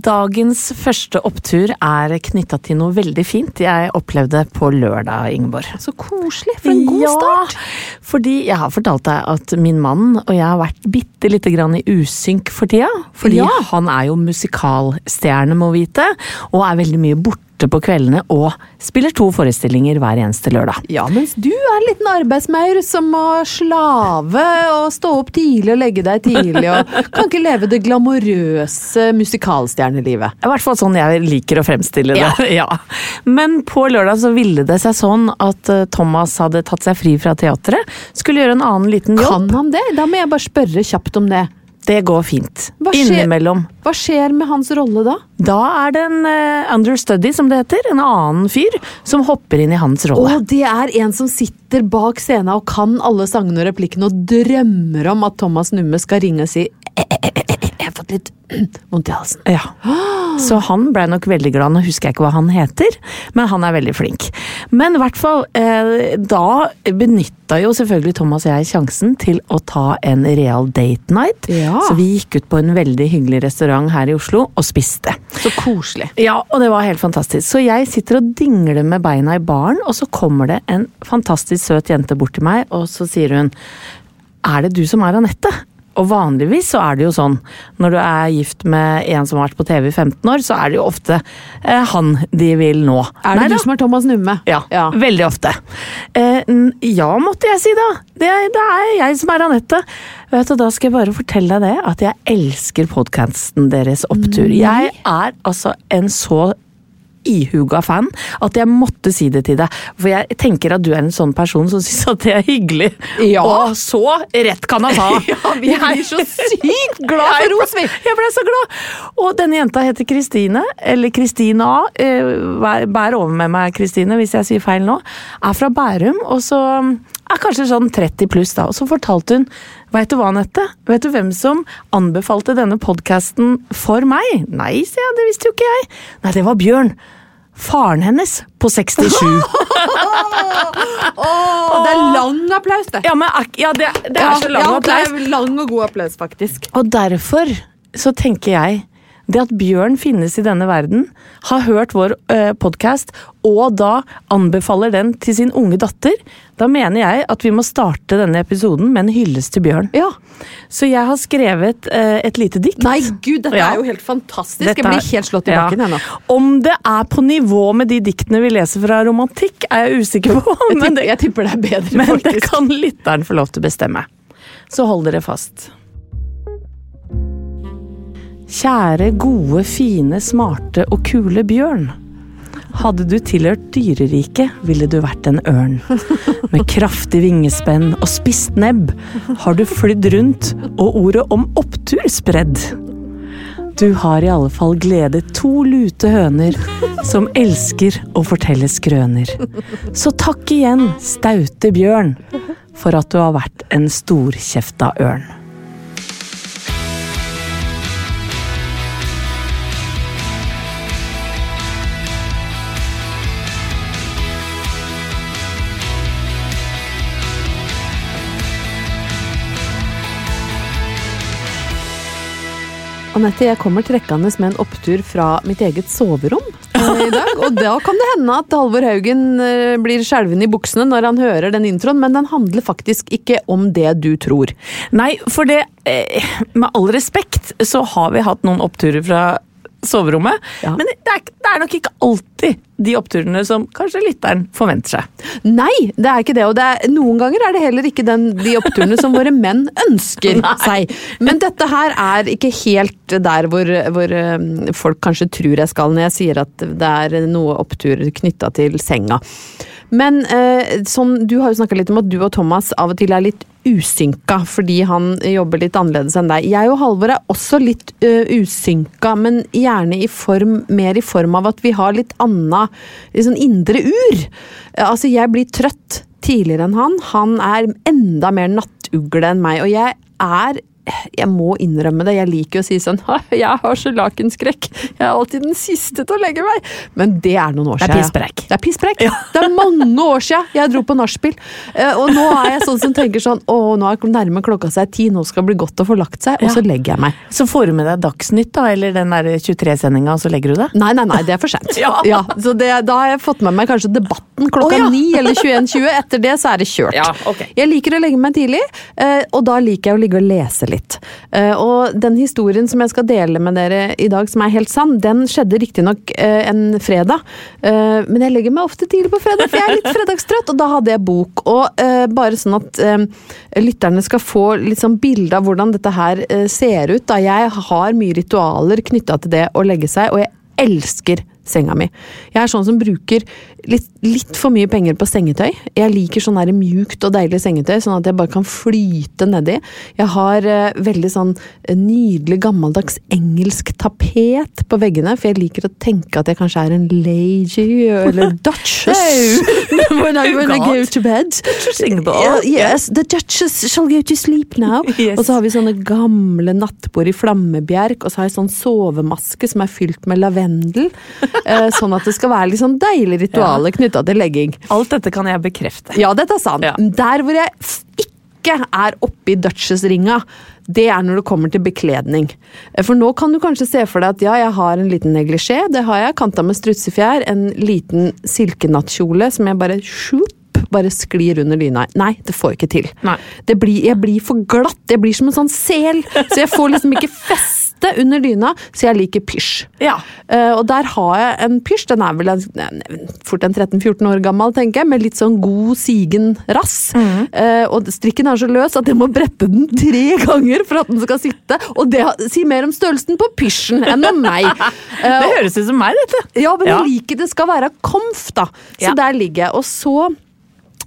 Dagens første opptur er knytta til noe veldig fint jeg opplevde på lørdag, Ingeborg. Så koselig. For en god ja, start. Fordi jeg har fortalt deg at min mann og jeg har vært bitte lite grann i usynk for tida. Fordi Ja. han er jo musikalstjerne, må vite, og er veldig mye borte på kveldene og spiller to forestillinger hver eneste lørdag. Ja, mens du er en liten arbeidsmaur som må slave og stå opp tidlig og legge deg tidlig og kan ikke leve det glamorøse musikalstjernelivet. I hvert fall sånn jeg liker å fremstille det. Ja. Men på lørdag så ville det seg sånn at eh, Thomas hadde tatt seg fri fra teatret. Skulle gjøre en annen liten jobb. Kan han det? Da må jeg bare spørre kjapt om det. Det går fint. Hva skjer- Innimellom. Hva skjer med hans rolle da? Da er det en uh, understudy, som det heter. En annen fyr som hopper inn i hans rolle. Og det er en som sitter bak scenen og kan alle sangene og replikkene og drømmer om at Thomas Numme skal ringe og si «Eh, eh, Jeg har fått litt vondt i halsen. Ja. Så han blei nok veldig glad. Nå husker jeg ikke hva han heter, men han er veldig flink. Men i hvert fall, eh, da benytta jo selvfølgelig Thomas og jeg sjansen til å ta en real date night. Ja. Så vi gikk ut på en veldig hyggelig restaurant her i Oslo og spiste. Så koselig. Ja, og det var helt fantastisk. Så jeg sitter og dingler med beina i baren, og så kommer det en fantastisk søt jente bort til meg, og så sier hun Er det du som er Anette? Og vanligvis så er det jo sånn, når du er gift med en som har vært på TV i 15 år, så er det jo ofte eh, han de vil nå. Er det Nei du da. som er Thomas Numme? Ja, veldig ofte. Eh, ja, måtte jeg si da. Det, det er jeg som er Anette. Vet du, Da skal jeg bare fortelle deg det, at jeg elsker podkasten deres Opptur. Jeg er altså en så ihuga fan at jeg måtte si det til deg. For jeg tenker at du er en sånn person som syns at det er hyggelig. Ja. Og så rett kan han ta! Ja, vi blir så sykt glad for ros, vi! Jeg ble så glad! Og denne jenta heter Kristine, eller Kristina. A. Bær over med meg, Kristine, hvis jeg sier feil nå. Er fra Bærum, og så er kanskje sånn 30 pluss, da. Og så fortalte hun Veit du hva, Anette? Vet du hvem som anbefalte denne podkasten for meg? Nei, sier jeg, det visste jo ikke jeg. Nei, det var Bjørn. Faren hennes på 67. oh, det er lang applaus, det. Ja, men ja, det, det er så lang ja, applaus. Det er lang og god applaus, faktisk. Og derfor så tenker jeg det at Bjørn finnes i denne verden, har hørt vår uh, podkast og da anbefaler den til sin unge datter, da mener jeg at vi må starte denne episoden med en hyllest til Bjørn. Ja. Så jeg har skrevet eh, et lite dikt. Nei, gud, dette Ja. er jo helt fantastisk. Dette jeg blir helt slått i bakken ja. ennå. Om det er på nivå med de diktene vi leser fra romantikk, er jeg usikker på. Jeg men tipper, det, jeg tipper det er bedre, men det faktisk. kan lytteren få lov til å bestemme. Så hold dere fast. Kjære, gode, fine, smarte og kule bjørn. Hadde du tilhørt dyreriket, ville du vært en ørn. Med kraftig vingespenn og spisst nebb har du flydd rundt, og ordet om opptur spredd. Du har i alle fall gledet to lute høner som elsker å fortelle skrøner. Så takk igjen, staute bjørn, for at du har vært en storkjefta ørn. Anette, jeg kommer trekkende med en opptur fra mitt eget soverom eh, i dag. Og da kan det hende at Halvor Haugen eh, blir skjelven i buksene når han hører den introen, men den handler faktisk ikke om det du tror. Nei, for det eh, Med all respekt så har vi hatt noen oppturer fra soverommet. Ja. Men det er, det er nok ikke alltid de oppturene som kanskje lytteren forventer seg. Nei, det er ikke det. Og det er, noen ganger er det heller ikke den, de oppturene som våre menn ønsker seg. Men dette her er ikke helt der hvor, hvor eh, folk kanskje tror jeg skal når jeg sier at det er noe opptur knytta til senga. Men eh, sånn, du har jo snakka litt om at du og Thomas av og til er litt usynka fordi han jobber litt annerledes enn deg. Jeg og Halvor er også litt eh, usynka, men gjerne i form, mer i form av at vi har litt anna sånn indre ur. Altså, jeg blir trøtt tidligere enn han. Han er enda mer nattugle enn meg, og jeg er jeg må innrømme det, jeg liker å si sånn Jeg har så lakenskrekk. Jeg er alltid den siste til å legge meg. Men det er noen år siden. Det er ja. pisspreik. Det er pisspreik. Det er mange år siden jeg dro på nachspiel. Eh, Og nå er jeg sånn som tenker sånn Å, nå er nærmer klokka seg ti, nå skal det bli godt å få lagt seg. Og Ja. så legger jeg meg. Så får du med deg Dagsnytt, da, eller den der 23-sendinga, og så legger du det? Nei, nei, nei, det er for sent. Ja. så det, da har jeg fått med meg kanskje debatten klokka ja. ni eller 21.20. Etter det så er det kjørt. Ja, ok. Jeg liker å legge meg tidlig, eh, og da liker jeg å ligge og lese litt. Eh, Og den historien som jeg skal dele med dere i dag, som er helt sann, den skjedde riktignok eh, en fredag. Eh, Men jeg legger meg ofte tidlig på fredag, for jeg er litt fredagstrøtt, og da hadde jeg bok. Og bare sånn at lytterne skal få litt sånn bilde av hvordan dette her ser ut. Da jeg har mye ritualer knytta til det å legge seg, og jeg elsker senga mi. Jeg er sånn som bruker litt, litt for mye penger på sengetøy. Jeg liker sånn der mjukt og deilig sengetøy, sånn at jeg bare kan flyte nedi. Jeg har eh, veldig sånn eh, nydelig gammeldags engelsk tapet på veggene, for jeg liker å tenke at jeg kanskje er en lady eller duchess when, I, when I go to bed. Yeah, yes, the duchess shall go to sleep now. Yes. Og så har vi sånne gamle nattbord i flammebjerk, og så har jeg sånn sovemaske som er fylt med lavendel. Eh, sånn at det skal være litt sånn deilige ritualer knytta til legging. Alt dette kan jeg bekrefte. Ja, dette er sant. Ja. Der hvor jeg ikke er oppe i Duchess-ringa, det er når det kommer til bekledning. Eh, For nå kan du kanskje se for deg at ja, jeg har en liten neglisjé, det har jeg, kanta med strutsefjær, en liten silkenattkjole som jeg bare sjup, bare sklir under dyna. Nei, det får jeg ikke til. Blir, jeg blir for glatt, jeg blir som en sånn sel, så jeg får liksom ikke feste under dyna, så jeg liker pysj. Ja. Uh, og der har jeg en pysj, den er vel en, fort en 13-14 år gammel, tenker jeg, med litt sånn god, sigen rass. Eh, og strikken er så løs at jeg må brette den tre ganger for at den skal sitte. Og det sier mer om størrelsen på pysjen enn om meg. Uh, Det høres ut som meg, dette. ja, men Ja. jeg liker det skal være komf, da. Så Ja. der ligger jeg. Og så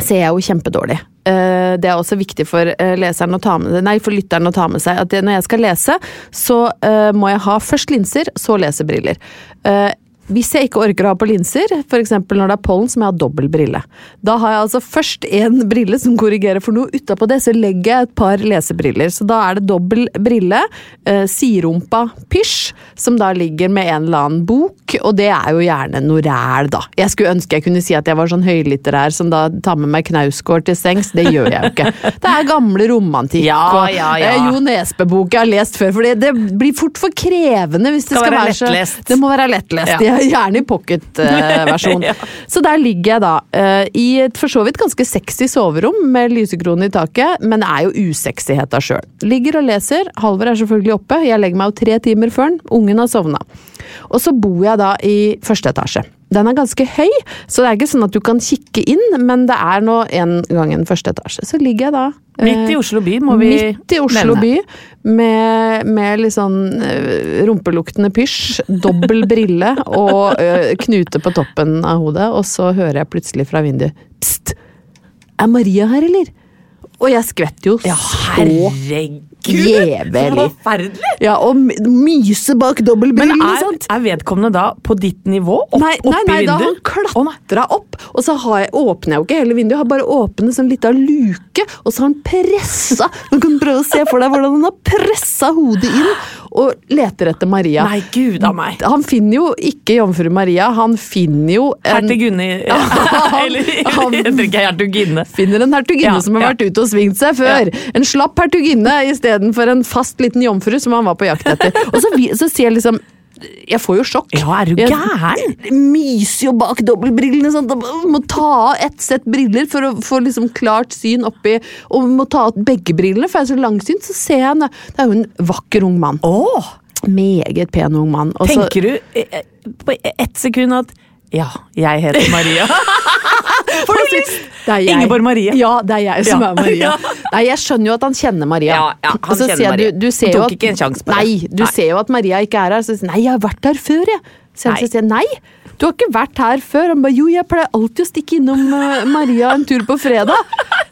ser jeg jo kjempedårlig. Eh, Det er også viktig for eh, leseren å ta med nei, for lytteren å ta med seg. At når jeg skal lese, så eh, må jeg ha først linser, så lesebriller. Hvis jeg ikke orker å ha på linser, f.eks. når det er pollen, så må jeg ha dobbel brille. Da har jeg altså først en brille som korrigerer for noe, utapå det så legger jeg et par lesebriller. Så da er det dobbel brille, eh, siderumpa pysj, som da ligger med en eller annen bok, og det er jo gjerne noe ræl, da. Jeg skulle ønske jeg kunne si at jeg var sånn høylitterær som da tar med meg Knausgård til sengs, det gjør jeg jo ikke. Det er gamle romantikk Ja, og ja, ja. eh, Jo Nesbø-bok jeg har lest før, for det, blir fort for krevende hvis det Skal skal, være være så. Det må være lettlest. Ja. Er gjerne i pocket-versjon. Ja. Så der ligger jeg da, eh, i et for så vidt ganske sexy soverom med lysekrone i taket, men er jo usexigheta sjøl. Ligger og leser, Halvor er selvfølgelig oppe, jeg legger meg jo tre timer før den, ungen har sovna. Og så bor jeg da i første etasje. Den er ganske høy, så det er ikke sånn at du kan kikke inn, men det er nå en gang en første etasje. Så ligger jeg da eh, Midt i Oslo by, må vi Midt i Oslo nevne. by, med, med litt sånn eh, rumpeluktende pysj, dobbel brille og eh, knute på toppen av hodet, og så hører jeg plutselig fra vinduet Pst! Er Maria her, eller? Og jeg skvetter jo Ja, så! Jævlig. Forferdelig! Ja, og myse bak Men dobbeltbrillene, er, sant? er vedkommende da på ditt nivå? Opp, Nei, nei, nei, i da har han? Klatra opp, og så har jeg, åpner jeg jo ikke hele vinduet, jeg har bare åpnet sånn lita luke, og så har han pressa Du kan prøve å se for deg hvordan han har pressa hodet inn, og leter etter Maria. Nei, gud av meg. Han finner jo ikke jomfru Maria, han finner jo en Hertugunne Eller han- heter ikke hertuginne. Finner en hertuginne Ja, som har vært ute og svingt seg før. En slapp hertuginne istedenfor en fast liten jomfru som han var på jakt etter. Og så, så ser jeg liksom Jeg får jo sjokk. Ja, er du Jeg gæren? myser jo bak dobbeltbrillene. Sånn. Må ta av ett sett briller for å få liksom klart syn oppi, og må ta av begge brillene, for jeg er så langsynt. Så ser jeg henne. Det er jo en vakker ung mann. Åh, Meget pen ung mann. Tenker du eh, på ett sekund at ja, jeg heter Maria. Lyst? Det er jeg. Ingeborg Marie. Ja, det er jeg som Ja. er Maria. Nei, jeg skjønner jo at han kjenner Maria. Ja, ja, han kjenner jeg- Maria. Du, du ser Han tok at, ikke en sjanse på det. Nei, du Nei. ser jo at Maria ikke er her. Så sier han, nei, jeg har vært her før, jeg. Så jeg sier nei, du har ikke vært her før. Han bare jo, jeg pleier alltid å stikke innom eh, Maria en tur på fredag.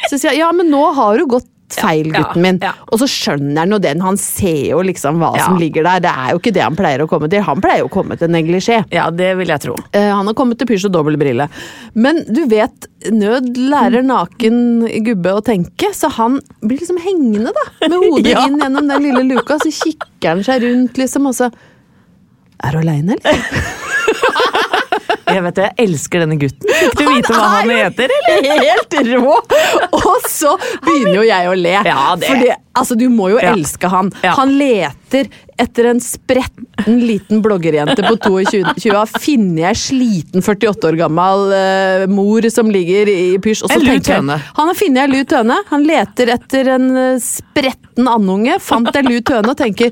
Så sier jeg ja, men nå har du gått feil, gutten min. Og så skjønner han jo den. Han ser jo liksom hva som ligger der. Det er jo ikke det han pleier å komme til. Han pleier å komme til neglisjé. Ja, det vil jeg tro. Uh, han har kommet til pysj og dobbeltbrille. Men du vet, nød lærer naken gubbe å tenke, så han blir liksom hengende, da. Med hodet Ja. inn gjennom den lille luka, så kikker han seg rundt, liksom, og så Er du aleine, eller? Jeg vet det, jeg elsker denne gutten. Fikk du vite hva han heter, eller? Helt rå! Og så begynner jo jeg å le. Ja, det- Fordi, altså, du må jo Ja. elske han. Ja. Han leter etter en spretten liten bloggerjente på 22 har funnet ei sliten 48 år gammel uh, mor som ligger i pysj. En lut høne. Han har funnet ei lut høne. Han leter etter en eh, spretten andunge, fant ei lut høne og tenker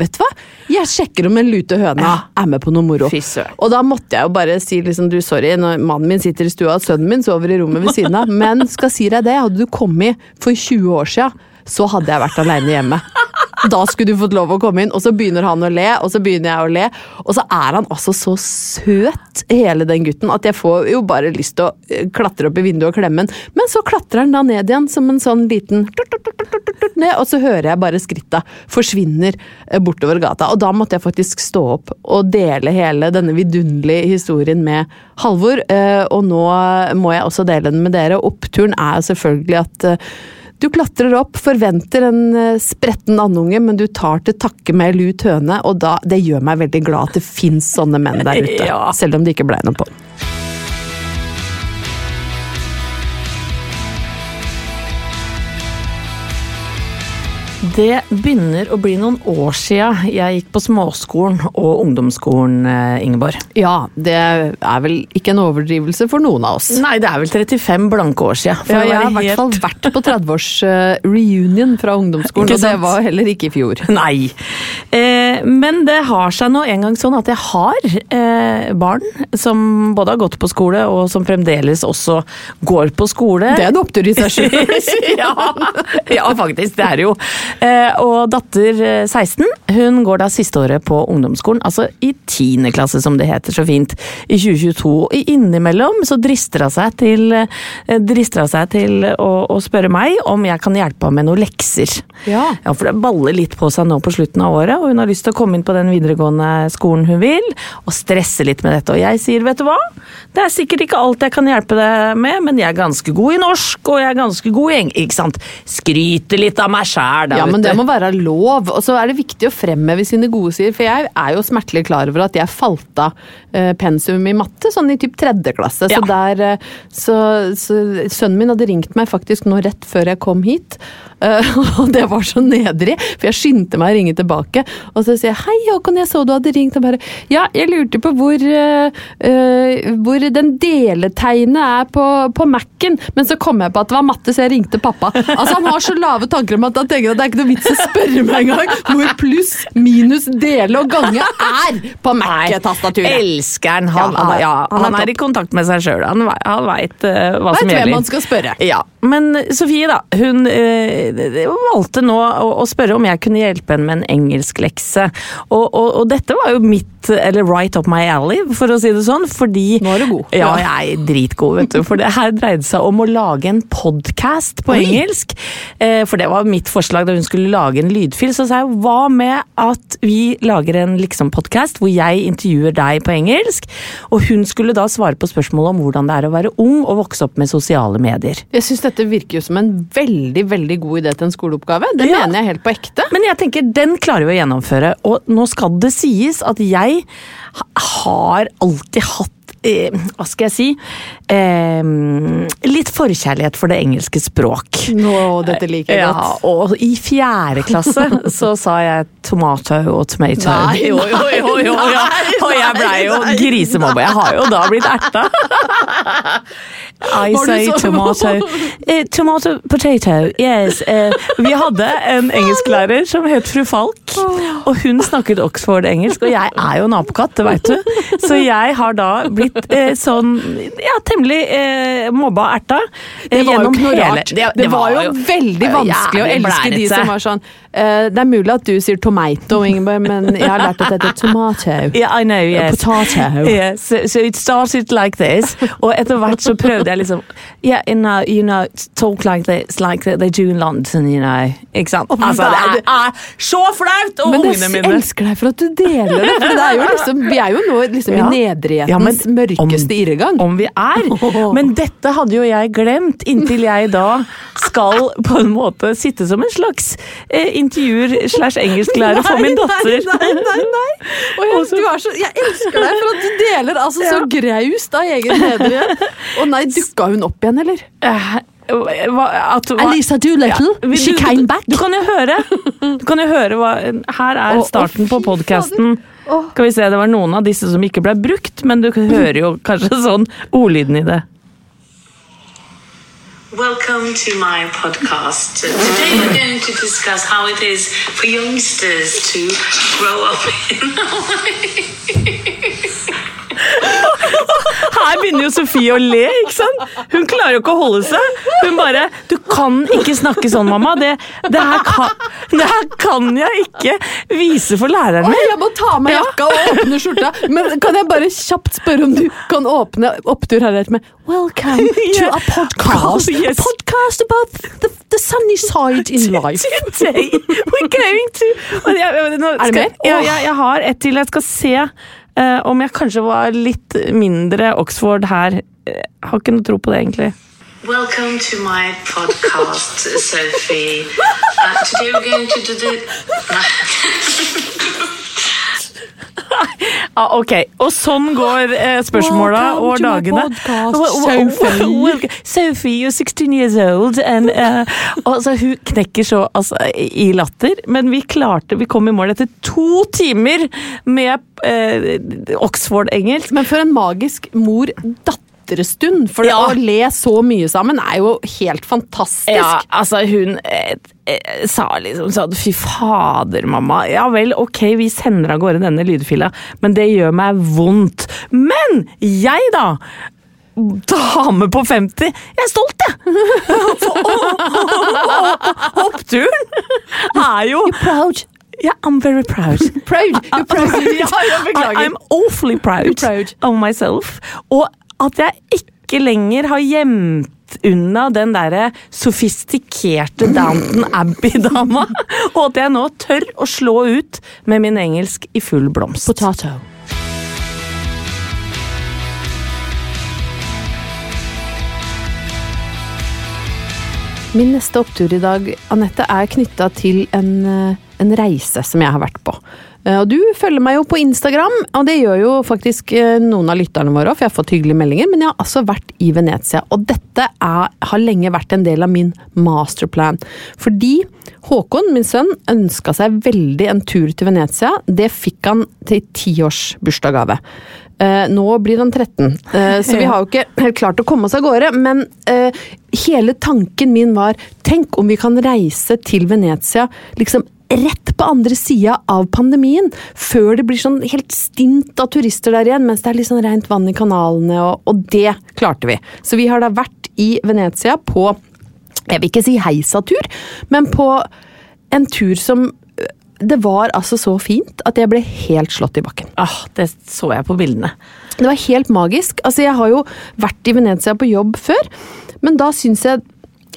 Vet du hva? Jeg sjekker om en lute høna er med på noe moro. Fy. Og da måtte jeg jo bare si liksom, du, sorry, når mannen min sitter i stua og sønnen min sover i rommet ved siden av, men skal si deg det, hadde du kommet for 20 år siden, så hadde jeg vært aleine hjemme. Da skulle du fått lov å komme inn, og så begynner han å le, og så begynner jeg å le. Og så er han altså så søt, hele den gutten, at jeg får jo bare lyst til å eh, klatre opp i vinduet og klemme han. Men så klatrer han da ned igjen som en sånn liten ned, og så hører jeg bare skritta forsvinner eh, bortover gata. Og da måtte jeg faktisk stå opp og dele hele denne vidunderlige historien med Halvor. eh, Og nå må jeg også dele den med dere. Oppturen er selvfølgelig at du klatrer opp, forventer en eh, spretten andunge, men du tar til takke med ei lut høne, og da, det gjør meg veldig glad at det fins sånne menn der ute. Selv om det ikke blei noe på. Det begynner å bli noen år sia jeg gikk på småskolen og ungdomsskolen, eh, Ingeborg. Ja, det er vel ikke en overdrivelse for noen av oss. Nei, det er vel 35 blanke år sia. Ja, jeg har i hvert fall vært på 30-års eh, fra ungdomsskolen, og det var heller ikke i fjor. Nei. Eh, men det har seg nå en gang sånn at jeg har eh, barn som både har gått på skole, og som fremdeles også går på skole. Det er en opptur i seg sjøl. ja, ja, faktisk. Det er det jo. Eh, og datter eh, 16, hun går da siste året på ungdomsskolen, altså i 10. klasse som det heter så fint, i 2022. Og innimellom så drister hun seg til, eh, drister hun seg til å, å spørre meg om jeg kan hjelpe henne med noen lekser. Ja. Ja, for det baller litt på seg nå på slutten av året, og hun har lyst til å komme inn på den videregående skolen hun vil, og stresse litt med dette. Og jeg sier, vet du hva, det er sikkert ikke alt jeg kan hjelpe deg med, men jeg er ganske god i norsk, og jeg er ganske god i eng... ikke sant? Skryter litt av meg sjæl, da, Ja, men det må være lov. Og så er det viktig å fremheve sine gode sider. For jeg er jo smertelig klar over at jeg falt av eh, pensum i matte, sånn i typ tredje klasse. Så, der, eh, så, så sønnen min hadde ringt meg faktisk nå rett før jeg kom hit. Eh, og det var så nedrig, for jeg skyndte meg å ringe tilbake. Og så sier jeg 'hei, Håkon, jeg så du hadde ringt'. Og bare 'ja, jeg lurte på hvor, uh, uh, hvor den deletegnet er på, på Mac-en'. Men så kom jeg på at det var matte, så jeg ringte pappa. Altså Han har så lave tanker om at han tenker at det er ikke noe vits å spørre meg engang hvor pluss, minus, dele og gange er på Mac-tastaturet. Elskeren, han, Ja, han er- ja, han han er i kontakt med seg sjøl. Han, han veit hva Vet som hvem gjelder. man skal spørre. Ja, Men Sofie da, hun valgte nå å, å spørre om jeg kunne hjelpe henne med en engelsklekse. Og, og, og dette var jo mitt, eller right up my alley, for å si det sånn. Fordi Nå er du god. Ja, jeg er dritgod, vet du. For det her dreide seg om å lage en podcast på Oi. engelsk. Eh, for det var mitt forslag da hun skulle lage en lydfil. Så sa jeg hva med at vi lager en liksom-podkast hvor jeg intervjuer deg på engelsk, og hun skulle da svare på spørsmålet om hvordan det er å være ung og vokse opp med sosiale medier. Jeg syns dette virker jo som en veldig veldig god idé til en skoleoppgave. Det Ja. mener jeg helt på ekte. Men jeg tenker, den klarer vi å gjennomføre. Og nå skal det sies at jeg ha- har alltid hatt eh, hva skal jeg si eh, Litt forkjærlighet for det engelske språk. Nå, dette liker jeg Ja, og i fjerde klasse så sa jeg tomato og tomato. Nei, jo, jo, jo, jo, ja. Og jeg blei jo grisemobba. Jeg har jo da blitt erta. I say tomato. Eh, tomato potato, yes. Eh, vi hadde en engelsklærer som het fru Falk, og hun snakket Oxford-engelsk, og jeg er jo en det veit du. Så jeg har da blitt eh, sånn ja, temmelig eh, mobba erta. eh, Det var jo gjennom ikke noe hele- rart. Det, var jo veldig vanskelig å elske de som var sånn eh, Det er mulig at du sier tomato, Ingeborg, men jeg har lært at det heter tomato. Yeah, I know, yes. Potato. Yes, so, so it started like this, og etter hvert så prøvde jeg liksom Yeah, you know, you know talk like this, like they do in London, you know. Ikke sant? Altså, det er, er så flaut! Og Men ungene jeg elsker deg for at du deler det, for det er jo liksom, vi er jo nå liksom Ja. i nedrighetens Ja, men mørkeste om- irregang. Om vi er. Men dette hadde jo jeg glemt, inntil jeg da skal på en måte sitte som en slags eh, intervjuer slash engelsklærer for min datter. Nei, nei, nei! nei. Og jeg, du er så, jeg elsker deg for at du deler altså så graust av egen nedrighet. Å nei, dukka hun opp igjen, eller? At, Elisa Doolittle, Ja, she came back. Du kan jo høre. Du kan jo høre hva, her er starten på podkasten. Skal vi se, det var noen av disse som ikke ble brukt, men du hører jo kanskje sånn ordlyden i det. Welcome to my podcast. Today we're going to discuss how it is for youngsters to grow up in Her begynner jo Sofie å le, ikke sant? Hun klarer jo ikke å holde seg. Hun bare 'Du kan ikke snakke sånn, mamma. Det, det, her, kan, det her kan jeg ikke vise for læreren min'. jeg må ta av meg jakka og åpne skjorta. Men kan jeg bare kjapt spørre om du kan åpne opptur her med Welcome to a podcast. Yes. A podcast about the, the sunny side in life. Today we're going to Er det mer? jeg, jeg, jeg har et til. Jeg skal se eh, om jeg kanskje var litt mindre Oxford her. Jeg har ikke noe tro på det, egentlig. Welcome to my podcast, Sophie. Uh, today we're going to do the. Ah, ok, og sånn går eh, spørsmåla og dagene. Sophie. Sophie, you're 16 years old. And, uh, altså, hun knekker så altså, i latter, men vi klarte, vi kom i mål etter to timer med eh, Oxford-engelsk. Men for en magisk mor-datter-stund. For Ja. å le så mye sammen er jo helt fantastisk. Ja, altså hun eh, eh, sa liksom sånn Fy fader, mamma. Ja vel, ok, vi sender av gårde denne lydfila, men det gjør meg vondt. Men jeg, da! Dame på 50. Jeg er stolt, jeg! Oppturen er jo Proud. Yeah, I'm very proud. Proud. You're proud. Ja, jeg beklager. I'm awfully proud, proud. of myself. Og at jeg ikke lenger har gjemt unna den derre sofistikerte Downton Abbey-dama, og at jeg nå tør å slå ut med min engelsk i full blomst. Potato. Min neste opptur i dag, Anette, er knytta til en, eh, en reise som jeg har vært på. Eh, Og du følger meg jo på Instagram, og det gjør jo faktisk eh, noen av lytterne våre òg, for jeg har fått hyggelige meldinger. Men jeg har altså vært i Venezia, og dette er, har lenge vært en del av min masterplan. Fordi Håkon, min sønn, ønska seg veldig en tur til Venezia. Det fikk han til tiårsbursdagsgave. Eh, nå blir han 13, eh, så vi har jo ikke helt klart å komme oss av gårde. Men hele tanken min var tenk om vi kan reise til Venezia liksom rett på andre sida av pandemien, før det blir sånn helt stint av turister der igjen, mens det er litt sånn rent vann i kanalene, og, og det klarte vi. Så vi har da vært i Venezia på, jeg vil ikke si heisatur, men på en tur som det var altså så fint at jeg ble helt slått i bakken. Ah, det så jeg på bildene. Det var helt magisk. Altså, jeg har jo vært i Venezia på jobb før, men da syns jeg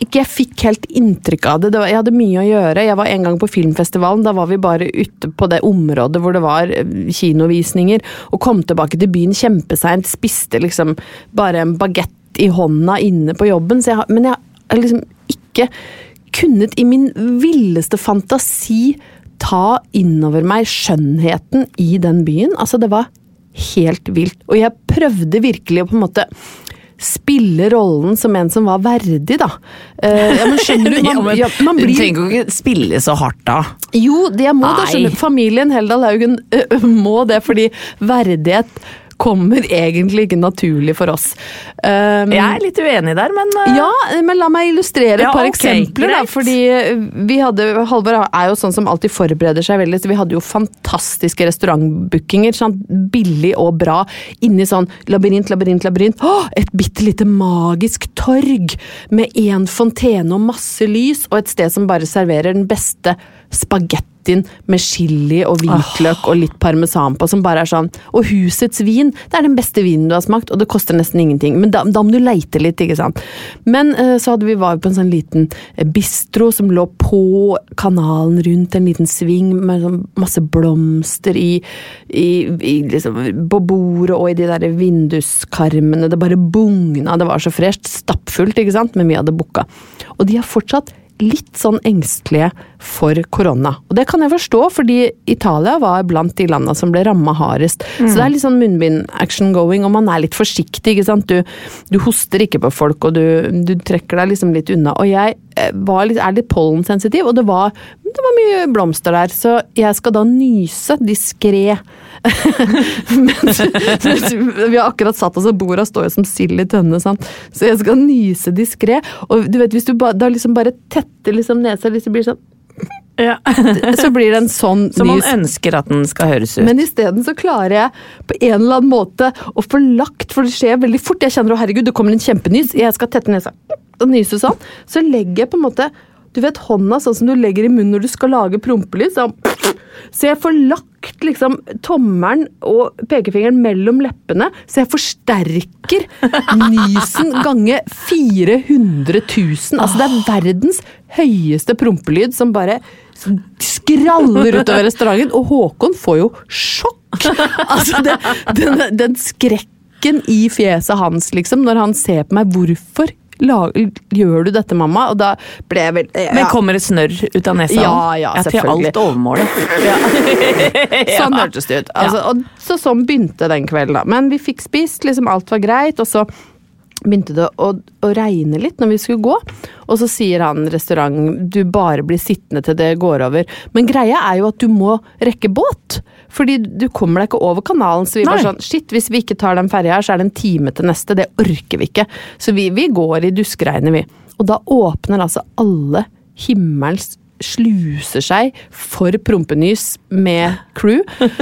ikke jeg fikk helt inntrykk av det. det var, jeg hadde mye å gjøre. Jeg var en gang på filmfestivalen. Da var vi bare ute på det området hvor det var eh, kinovisninger, og kom tilbake til byen kjempeseint. Spiste liksom bare en bagett i hånda inne på jobben. Jeg, men jeg har liksom ikke kunnet i min villeste fantasi ta innover meg skjønnheten i den byen. Altså, det var helt vilt. Og jeg prøvde virkelig å på en måte spille rollen som en som var verdig, da. Uh, ja, men skjønner du? Man, Ja, men man Du blir trenger jo ikke spille så hardt da. jo, det må må da skjønner skjønne. Familien Heldal Haugen ø, må det, fordi verdighet kommer egentlig ikke naturlig for oss. Um, Jeg er litt uenig der, men uh, ja, men la meg illustrere et par okay, eksempler. Da, fordi vi hadde, Halvor er jo sånn som alltid forbereder seg veldig, så vi hadde jo fantastiske restaurantbookinger. Sånn, billig og bra. Inni sånn labyrint, labyrint, labyrint. Åh, et bitte lite magisk torg med én fontene og masse lys, og et sted som bare serverer den beste spagettien med chili og hvitløk og litt parmesan på, som bare er sånn Og husets vin, det er den beste vinen du har smakt, og det koster nesten ingenting. Men da, da må du leite litt, ikke sant. Men eh, så hadde vi var på en sånn liten eh, bistro som lå på kanalen rundt en liten sving med sånn masse blomster i, i, i liksom, På bordet og i de der vinduskarmene. Det bare bugna, det var så fresht. Stappfullt, ikke sant, men vi hadde booka. Og de har fortsatt litt sånn engstelige for korona. Og det kan jeg forstå, fordi Italia var blant de landene som ble ramma hardest. Så det er litt sånn munnbind-action going, og man er litt forsiktig, ikke sant. Du, du hoster ikke på folk, og du, du trekker deg liksom litt unna. Og jeg eh, var litt, er litt pollensensitiv, og det var, det var mye blomster der, så jeg skal da nyse diskré. mens, vi har akkurat satt oss, og borda står jo som sild i tønne, sant. Så jeg skal nyse diskré. Og du vet, hvis du ba, da liksom bare tetter liksom nesa litt, så blir det sånn Så blir det en sånn Som man nys. ønsker at den skal høres ut. Men isteden så klarer jeg på en eller annen måte å få lagt, for det skjer veldig fort. Jeg kjenner å herregud, det kommer en kjempenys, jeg skal tette nesa og nyse sånn. Så legger jeg på en måte du vet hånda sånn som du legger i munnen når du skal lage prompelyd. Sånn. Så jeg får lagt liksom tommelen og pekefingeren mellom leppene, så jeg forsterker nysen gange 400 000. Altså det er verdens høyeste prompelyd som bare skraller utover restauranten, og Håkon får jo sjokk! Altså det, den, den skrekken i fjeset hans, liksom, når han ser på meg. Hvorfor gjør du dette, mamma? Og da ble jeg vel ja. Men kommer det snørr ut av nesa? Ja, ja, Til selvfølgelig. alt overmålet. Sånn hørtes det ut. Altså, og så sånn begynte den kvelden, da. Men vi fikk spist, liksom alt var greit, og så begynte det å, å regne litt når vi skulle gå. Og så sier han restaurant du bare blir sittende til det går over. Men greia er jo at du må rekke båt. Fordi du kommer deg ikke over kanalen. Så vi var Nei. sånn shit, hvis vi ikke tar den ferja her, så er det en time til neste. Det orker vi ikke. Så vi, vi går i duskregnet, vi. Og da åpner altså alle himmelens sluser seg for prompenys med crew.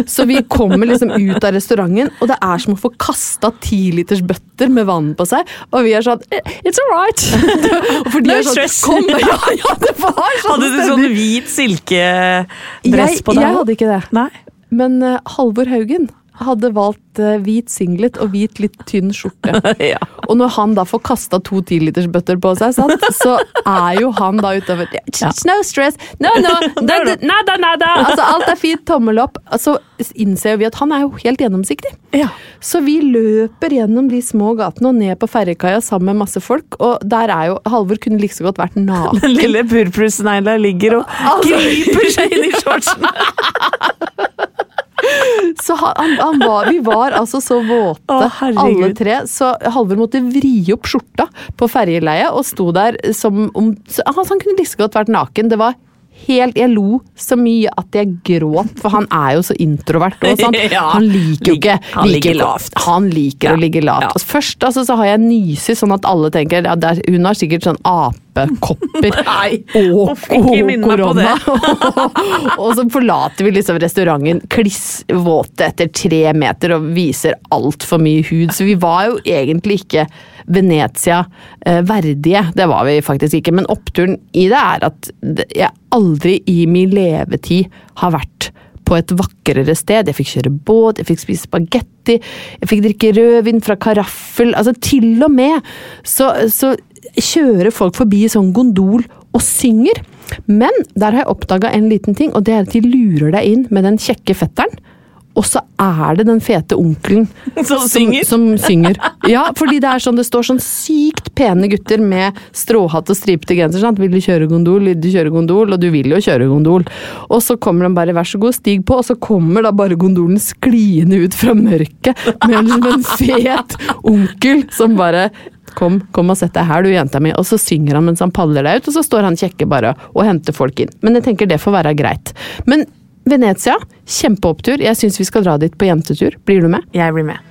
Så vi kommer liksom ut av restauranten, og det er som å få kasta tilitersbøtter med vann på seg. Og vi er sånn It's all right! For de er sånn. Kom, ja, ja, det var sånn Hadde du sånn hvit silkedress på deg? jeg hadde ikke det. Nei. Men eh, Halvor Haugen hadde valgt eh, hvit singlet og hvit litt tynn skjorte. Ja. Og når han da får kasta to tilitersbøtter på seg, sant, så er jo han da utover No stress! No, no! Nada, nada, nada! Altså, alt er fint, tommel opp. Så innser vi at han er jo helt gjennomsiktig. Ja. Så vi løper gjennom de små gatene og ned på ferjekaia sammen med masse folk, og der er jo Halvor kunne like så godt vært naken. Den lille purpursnegla ligger og Altså- griper seg inn i shortsen. Så han, han, var, vi var altså så våte, Åh, alle tre. Så Halvor måtte vri opp skjorta på ferjeleiet og sto der som om så, altså, Han kunne like godt vært naken. Det var helt Jeg lo så mye at jeg gråt, for han er jo så introvert. Og sånn. Han liker jo ikke Han liker- lavt. Han liker Ja. å ligge lavt. Ja. Først altså, så har jeg nyser, sånn at alle tenker ja, der, hun har sikkert sånn apekopper Nei, og, og korona. og så forlater vi liksom restauranten klissvåte etter tre meter og viser altfor mye hud. Så vi var jo egentlig ikke Venezia eh, verdige. Det var vi faktisk ikke. Men oppturen i det er at jeg aldri i min levetid har vært på et vakrere sted. Jeg fikk kjøre båt, jeg fikk spise spagetti, jeg fikk drikke rødvin fra karaffel. Altså til og med så, så kjører folk forbi i sånn gondol og synger. Men der har jeg oppdaga en liten ting, og det er at de lurer deg inn med den kjekke fetteren. og så er det den fete onkelen Som synger? Som, synger. Ja, fordi det er sånn, det står sånn sykt pene gutter med stråhatt og stripete genser. Sant? 'Vil du kjøre gondol? Vil du kjøre gondol?' Og du vil jo kjøre gondol. Og så kommer de bare 'vær så god, stig på', og så kommer da bare gondolen skliende ut fra mørket med en fet onkel som bare Kom, kom og sett deg her, du jenta mi. Og så synger han mens han paller deg ut, og så står han kjekke bare og henter folk inn. Men jeg tenker det får være greit. Men Venezia, kjempeopptur. Jeg syns vi skal dra dit på jentetur. Blir du med? Jeg blir med.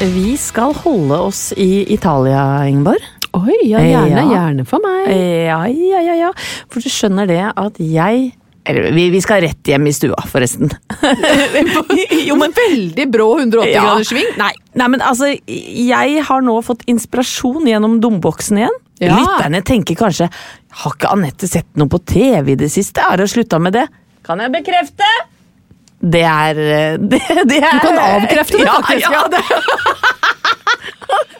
Vi skal holde oss i Italia, Ingeborg. Oi, ja, gjerne, Ja. gjerne for meg. Ja, ja, ja, ja. For du skjønner det at jeg Eller vi, vi skal rett hjem i stua, forresten. jo, men veldig brå 180 Ja. graders sving. Nei, nei, men altså, jeg har nå fått inspirasjon gjennom domboksen igjen. Ja. Lytterne tenker kanskje Har ikke Anette sett noe på TV i det siste? Har hun slutta med det? Kan jeg bekrefte? Det er eh, Det, det er Du kan avkrefte det, ja, faktisk. Ja, det.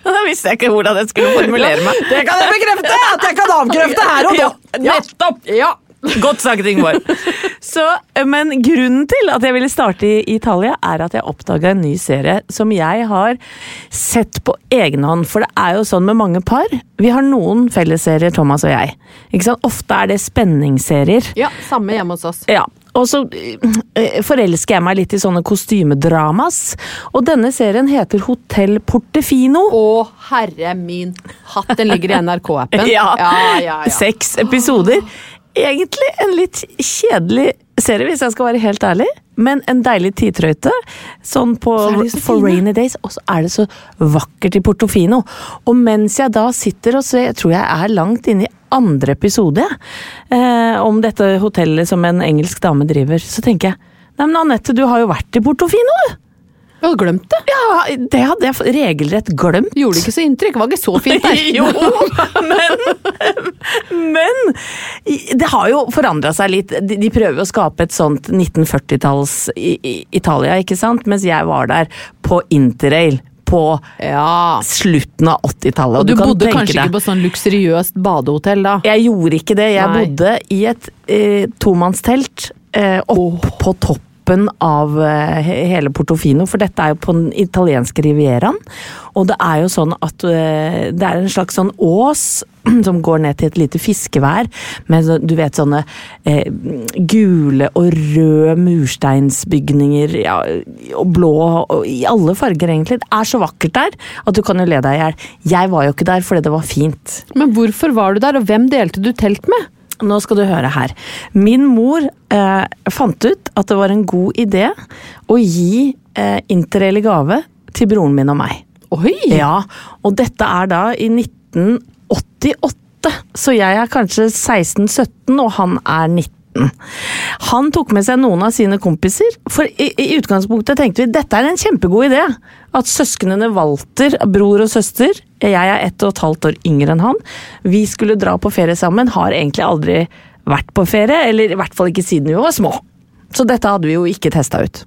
Da visste jeg ikke hvordan jeg skulle formulere meg. Det kan jeg bekrefte! At jeg kan avkrefte her og nå. Ja, nettopp! Ja. Godt sagt, Ingeborg. Så, men grunnen til at jeg ville starte i Italia, er at jeg oppdaga en ny serie som jeg har sett på egen hånd. For det er jo sånn med mange par. Vi har noen fellesserier, Thomas og jeg. Ikke sant? Ofte er det spenningsserier. Ja, samme hjemme hos oss. Ja, og så eh, forelsker jeg meg litt i sånne kostymedramas. Og denne serien heter Hotell Portefino. Å, herre min hatt, den ligger i NRK-appen. Ja. ja, ja, ja. Seks episoder. Egentlig en litt kjedelig serie, hvis jeg skal være helt ærlig. Men en deilig tidtrøyte. Sånn på Så for rainy days. Og så er det så vakkert i Portofino. Og mens jeg da sitter og ser, jeg tror jeg er langt inne i andre episode, eh, om dette hotellet som en engelsk dame driver, så tenker jeg Nei, men Anette, du har jo vært i Portofino, du! Jeg hadde glemt det. Ja, det hadde jeg regelrett glemt. Gjorde ikke så inntrykk. Var ikke så fint der. Jo, men, men det har jo forandra seg litt. De, prøver å skape et sånt 1940-talls i, i Italia, ikke sant? Mens jeg var der på interrail på Ja. slutten av 80-tallet. Og du kan bodde kanskje det. ikke på sånn luksuriøst badehotell da? Jeg gjorde ikke det. Jeg Nei. bodde i et eh, tomannstelt eh, opp på toppen av eh, hele Portofino, for dette er jo på den italienske rivieraen. Og det er jo sånn at eh, det er en slags sånn ås som går ned til et lite fiskevær, med du vet sånne eh, gule og røde mursteinsbygninger, ja, og blå, og i alle farger egentlig. Det er så vakkert der at du kan jo le deg i hjel. Jeg var jo ikke der fordi det var fint. Men hvorfor var du der, og hvem delte du telt med? Nå skal du høre her. Min mor eh, fant ut at det var en god idé å gi eh, interrail i gave til broren min og meg. Oi! Ja, og dette er da i 1988, så jeg er kanskje 16-17, og han er 19. Han tok med seg noen av sine kompiser, for i, i utgangspunktet tenkte vi dette er en kjempegod idé. At søsknene Walter, bror og søster, jeg er ett og et halvt år yngre enn han, vi skulle dra på ferie sammen. Har egentlig aldri vært på ferie, eller i hvert fall ikke siden vi var små. Så dette hadde vi jo ikke testa ut.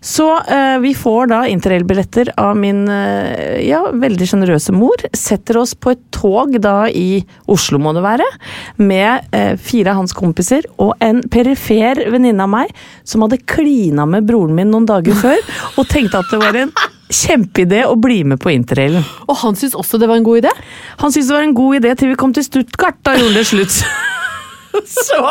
Så eh, vi får da interrailbilletter av min eh, ja, veldig sjenerøse mor. Setter oss på et tog da i Oslo, må det være, med eh, fire av hans kompiser og en perifer venninne av meg som hadde klina med broren min noen dager før, og tenkte at det var en kjempeidé å bli med på interrailen. Og han syntes også det var en god idé? Han syntes det var en god idé til vi kom til Stuttgart, da gjorde det slutt. Så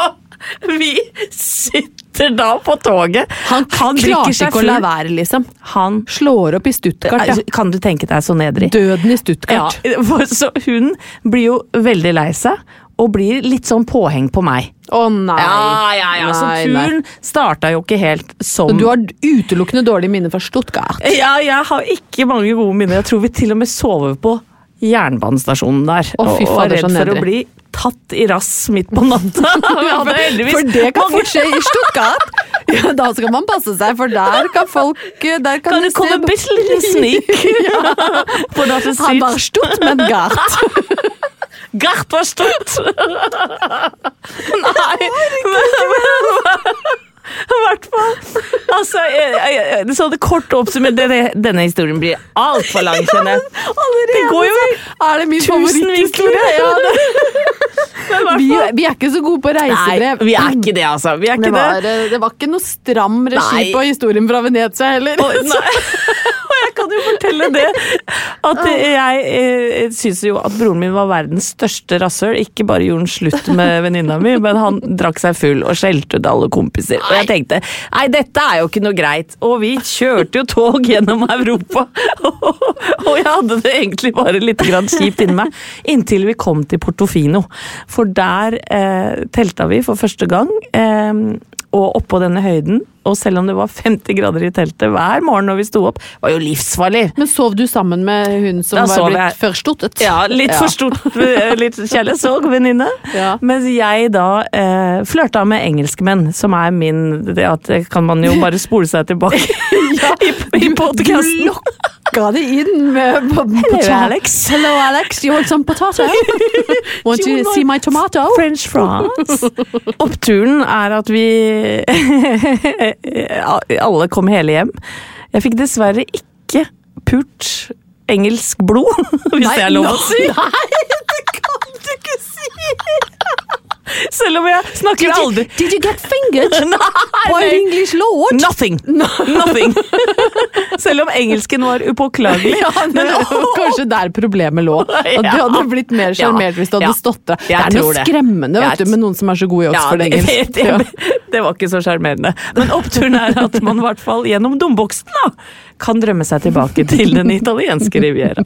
vi sitter da på toget. Han, klarte ikke å la være, liksom. Han Slår opp i Stuttgart, ja. Kan du tenke deg så nedrig? Døden i Stuttgart. Ja, så hun blir jo veldig lei seg, og blir litt sånn påheng på meg. Å nei. Ja, ja, ja. Så turen starta jo ikke helt som Så du har utelukkende dårlige minner fra Stuttgart? Ja, jeg har ikke mange gode minner. Jeg tror vi til og med sover på jernbanestasjonen der. Oh, og var redd for å bli tatt i rass midt på natta. For det kan fort skje i Stuttgart! Ja, da skal man passe seg, for der kan folk der kan Kan det komme bitte lille snik? Han var stutt, men gart. Gart var stutt! Nei, i hvert fall. Altså, jeg, jeg, jeg, så det kort oppsummert denne, denne historien blir altfor lang, kjenner jeg. Det går jo Er det min favoritthistorie? Ja. Vi, vi er ikke så gode på Nei, reisebrev. vi er ikke det, altså. Vi er Det ikke var, det. det var ikke noe stram regi Nei. på historien fra Venezia heller. Og. Og jeg kan jo fortelle det, at jeg eh, syns jo at broren min var verdens største rasshøl. Ikke bare gjorde han slutt med venninna mi, men han drakk seg full og skjelte ut alle kompiser. Og jeg tenkte nei, dette er jo ikke noe greit. Og vi kjørte jo tog gjennom Europa. Og jeg hadde det egentlig bare litt grann kjipt inni meg, inntil vi kom til Portofino. For der eh, telta vi for første gang. Eh, og oppå denne høyden, og selv om det var 50 grader i teltet hver morgen når vi sto opp, var jo livsfarlig. Men sov du sammen med hun som Da var blitt jeg- forstuttet? Ja, litt ja. stort, eh, litt kjærlighetssorg, venninne. Ja. Mens jeg da eh, flørta med engelskmenn, som er min Det at det kan man jo bare spole seg tilbake i, i podkasten. ga det inn med Hello, Alex. Hello, Alex. You want some potato? Want you see my tomato? French fries. Oppturen er at vi Alle kom hele hjem. Jeg fikk dessverre ikke pult engelsk blod, hvis det er lov å si. Nei, det kan du ikke si! Selv om jeg snakker aldri Did you get fingered by an. English lord? Nothing! Nothing. Selv om engelsken var upåklagelig. Ja, men, kanskje der problemet lå. At du hadde blitt mer sjarmert Ja. hvis du hadde Ja. stått der. Det er noe skremmende vet du, med noen som er så god i Oxford det, engelsk. det, det, det var ikke så sjarmerende. Men oppturen er at man i hvert fall gjennom domboksen kan drømme seg tilbake til den italienske riviera.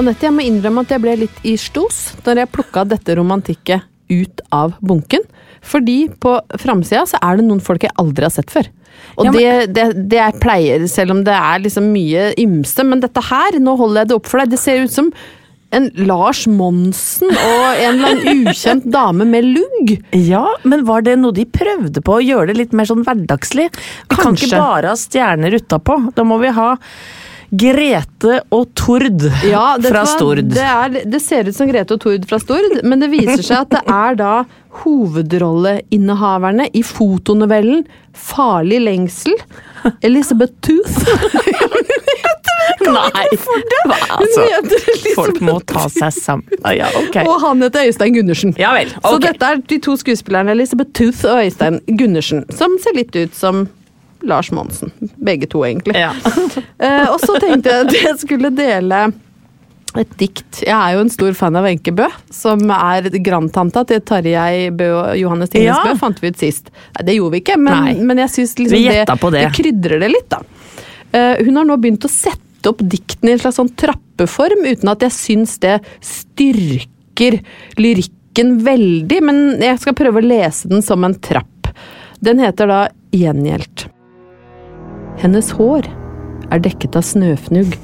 Anette, jeg må innrømme at jeg ble litt i stos når jeg plukka dette romantikket ut av bunken. Fordi på framsida så er det noen folk jeg aldri har sett før. Og Ja, men- det, det, det jeg pleier, selv om det er liksom mye ymse, men dette her, nå holder jeg det opp for deg, det ser ut som en Lars Monsen og en eller annen ukjent dame med lugg. Ja, men var det noe de prøvde på å gjøre det litt mer sånn hverdagslig? Vi kan ikke bare ha stjerner utapå. Da må vi ha Grete og Tord Ja, fra? Stord. Det, er, det ser ut som Grete og Tord fra Stord, men det viser seg at det er da hovedrolleinnehaverne i fotonovellen 'Farlig lengsel'. Elisabeth Tooth. Nei! Hva, altså, folk må ta seg sammen. Ah, Ja, okay. Og han heter Øystein Gundersen. Ja vel. Så dette er de to skuespillerne Elisabeth Tooth og Øystein Gundersen, som ser litt ut som Lars Monsen. Begge to, egentlig. Ja. Eh, og så tenkte jeg at jeg skulle dele et dikt. Jeg er jo en stor fan av Wenche Bøe, som er grandtanta til Tarjei Bø og Johannes Tingnes Ja. Bø, fant vi ut sist. Det gjorde vi ikke, men, men jeg syns liksom det, det. det krydrer det litt, da. Eh, hun har nå begynt å sette opp diktene i en slags sånn trappeform, uten at jeg syns det styrker lyrikken veldig, men jeg skal prøve å lese den som en trapp. Den heter da Gjengjeldt. Hennes hår er dekket av snøfnugg.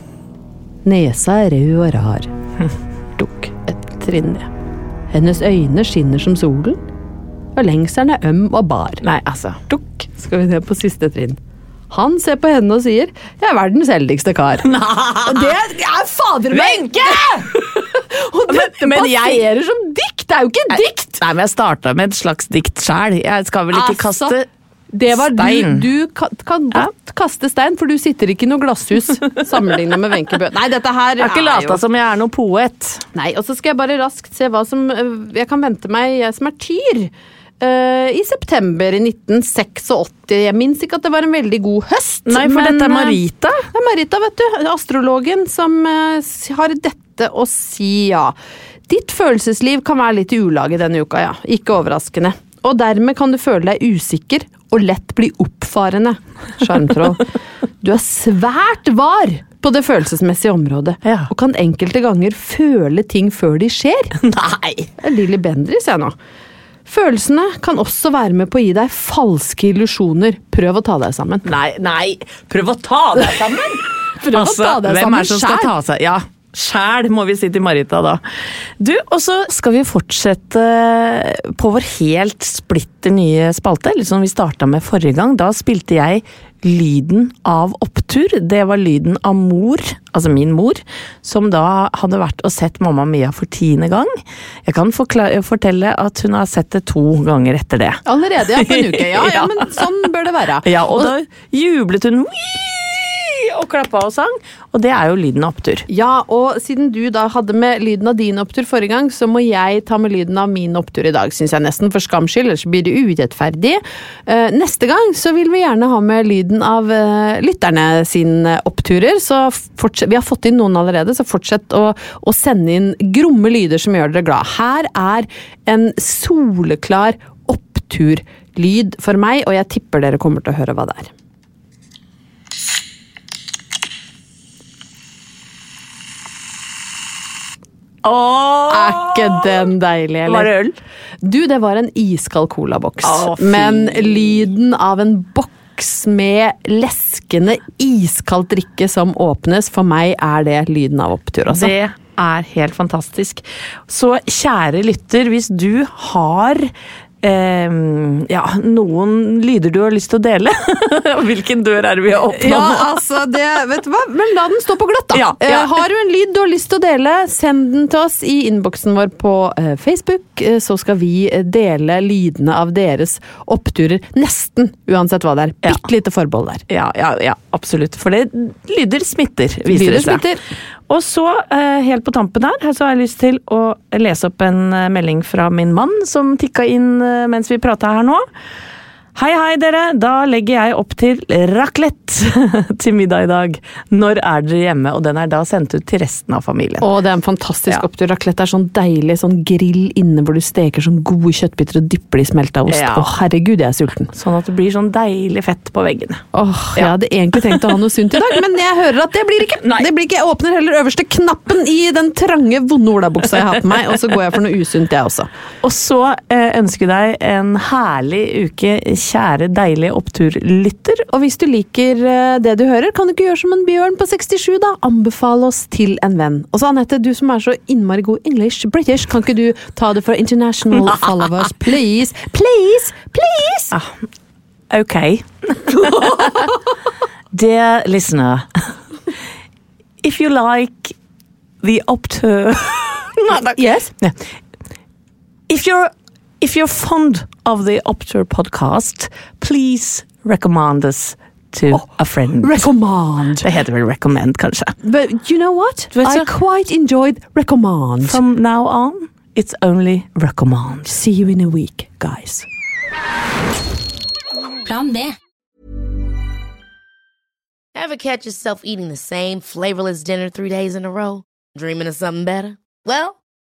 Nesa er rød og rar. Dukk et trinn ned. Hennes øyne skinner som solen, og lengselen er øm og bar. Nei, altså. Dukk, skal vi ned på siste trinn. Han ser på henne og sier 'jeg er verdens heldigste kar'. Og det er fader meg Og dette Men- men jeg- passerer som dikt! Det er jo ikke dikt! Nei, men jeg starta med et slags dikt sjæl. Jeg skal vel ikke Altså, kaste Det var stein. Du, du kan, kan godt kaste stein, for du sitter ikke i noe glasshus sammenligna med Wenche Bøe. Nei, dette her Jeg har ikke lata som jeg er noen poet. Nei, og så skal jeg bare raskt se hva som øh, Jeg kan vente meg, jeg som er tyr. Uh, I september i 1986. Jeg minnes ikke at det var en veldig god høst. Nei, for men, dette er øh, Marita. Det er Marita, vet du. Astrologen som uh, har dette å si, ja. Ditt følelsesliv kan være litt i ulage denne uka, ja. Ikke overraskende. Og dermed kan du føle deg usikker og lett bli oppfarende. Sjarmtroll. Du er svært var på det følelsesmessige området, Ja. og kan enkelte ganger føle ting før de skjer. Nei! Det er Lilly Bendriss, jeg nå. Følelsene kan også være med på å gi deg falske illusjoner. Prøv å ta deg sammen. Nei, nei! Prøv å ta deg sammen! Prøv å ta deg hvem sammen er det som skal ta seg Ja, sjæl, må vi si til Marita da. Du, og så skal vi fortsette på vår helt splitter nye spalte, litt som vi starta med forrige gang. Da spilte jeg lyden av opptur. Det var lyden av mor, altså min mor, som da hadde vært og sett Mamma Mia for tiende gang. Jeg kan fortelle at hun har sett det to ganger etter det. Allerede, ja, på en uke. Ja, ja, men sånn bør det være. Ja, og da jublet hun «Wii!» Og klappa og sang, og det er jo lyden av opptur. Ja, og siden du da hadde med lyden av din opptur forrige gang, så må jeg ta med lyden av min opptur i dag, syns jeg nesten, for skams skyld, ellers blir det urettferdig. Eh, neste gang så vil vi gjerne ha med lyden av eh, lytterne sine oppturer, så vi har fått inn noen allerede, så fortsett å, å sende inn gromme lyder som gjør dere glad. Her er en soleklar oppturlyd for meg, og jeg tipper dere kommer til å høre hva det er. Åh! Er ikke den deilig, eller? Var det øl? Du, det var en iskald colaboks. Oh. Men lyden av en boks med leskende iskaldt drikke som åpnes, for meg er det lyden av opptur, altså. Det er helt fantastisk. Så kjære lytter, hvis du har eh, ja, noen lyder du har lyst til å dele Hvilken dør er det vi har åpna Ja, nå? altså, det, vet du hva? Men la den stå på gløtt, da. Ja, ja. Eh, Har du en lyd du har lyst til å dele, send den til oss i innboksen vår på eh, Facebook. Eh, Så skal vi eh, dele lydene av deres oppturer. Nesten, uansett hva det er. Bitte lite forbehold der. Ja, ja, ja, absolutt. For det lyder smitter, viser Lyder det seg. smitter. Og så, eh, helt på tampen her, så har jeg lyst til å lese opp en eh, melding fra min mann som tikka inn eh, mens vi prata her nå. Hei, hei, dere! Da legger jeg opp til raclette til middag i dag. Når er dere hjemme? Og den er da sendt ut til resten av familien. Å, det er en fantastisk Ja. opptur. Raclette er sånn deilig sånn grill inne hvor du steker sånn gode kjøttbiter og dypper de i smelta ost. Ja. Å, herregud, jeg er sulten. Sånn at det blir sånn deilig fett på veggene. Åh, Jeg hadde egentlig tenkt å ha noe sunt i dag, men jeg hører at det blir ikke. Nei. Det blir ikke. Jeg åpner heller øverste knappen i den trange, vonde olabuksa jeg har på meg, og så går jeg for noe usunt, jeg også. Og så eh, ønsker jeg deg en herlig uke, kjære deilige oppturlytter. Og hvis du liker eh, det du hører, kan du ikke gjøre som en bjørn på 67, da? Anbefale oss til en venn. Og så Anette, du som er så innmari god English, British, kan ikke du ta det for international followers, please? Please! Please! Ah, okay. Dear listener, if you like the optur... Yes? Yeah. If you're if you're fond of the Optur podcast, please recommend us to oh, a friend. Recommend. Det had vel recommend, kanskje. But you know what? I quite enjoyed recommend. From now on, it's only recommend. See you in a week, guys. Plan B. Ever catch yourself eating the same flavorless dinner three days in a row? Dreaming of something better? Well,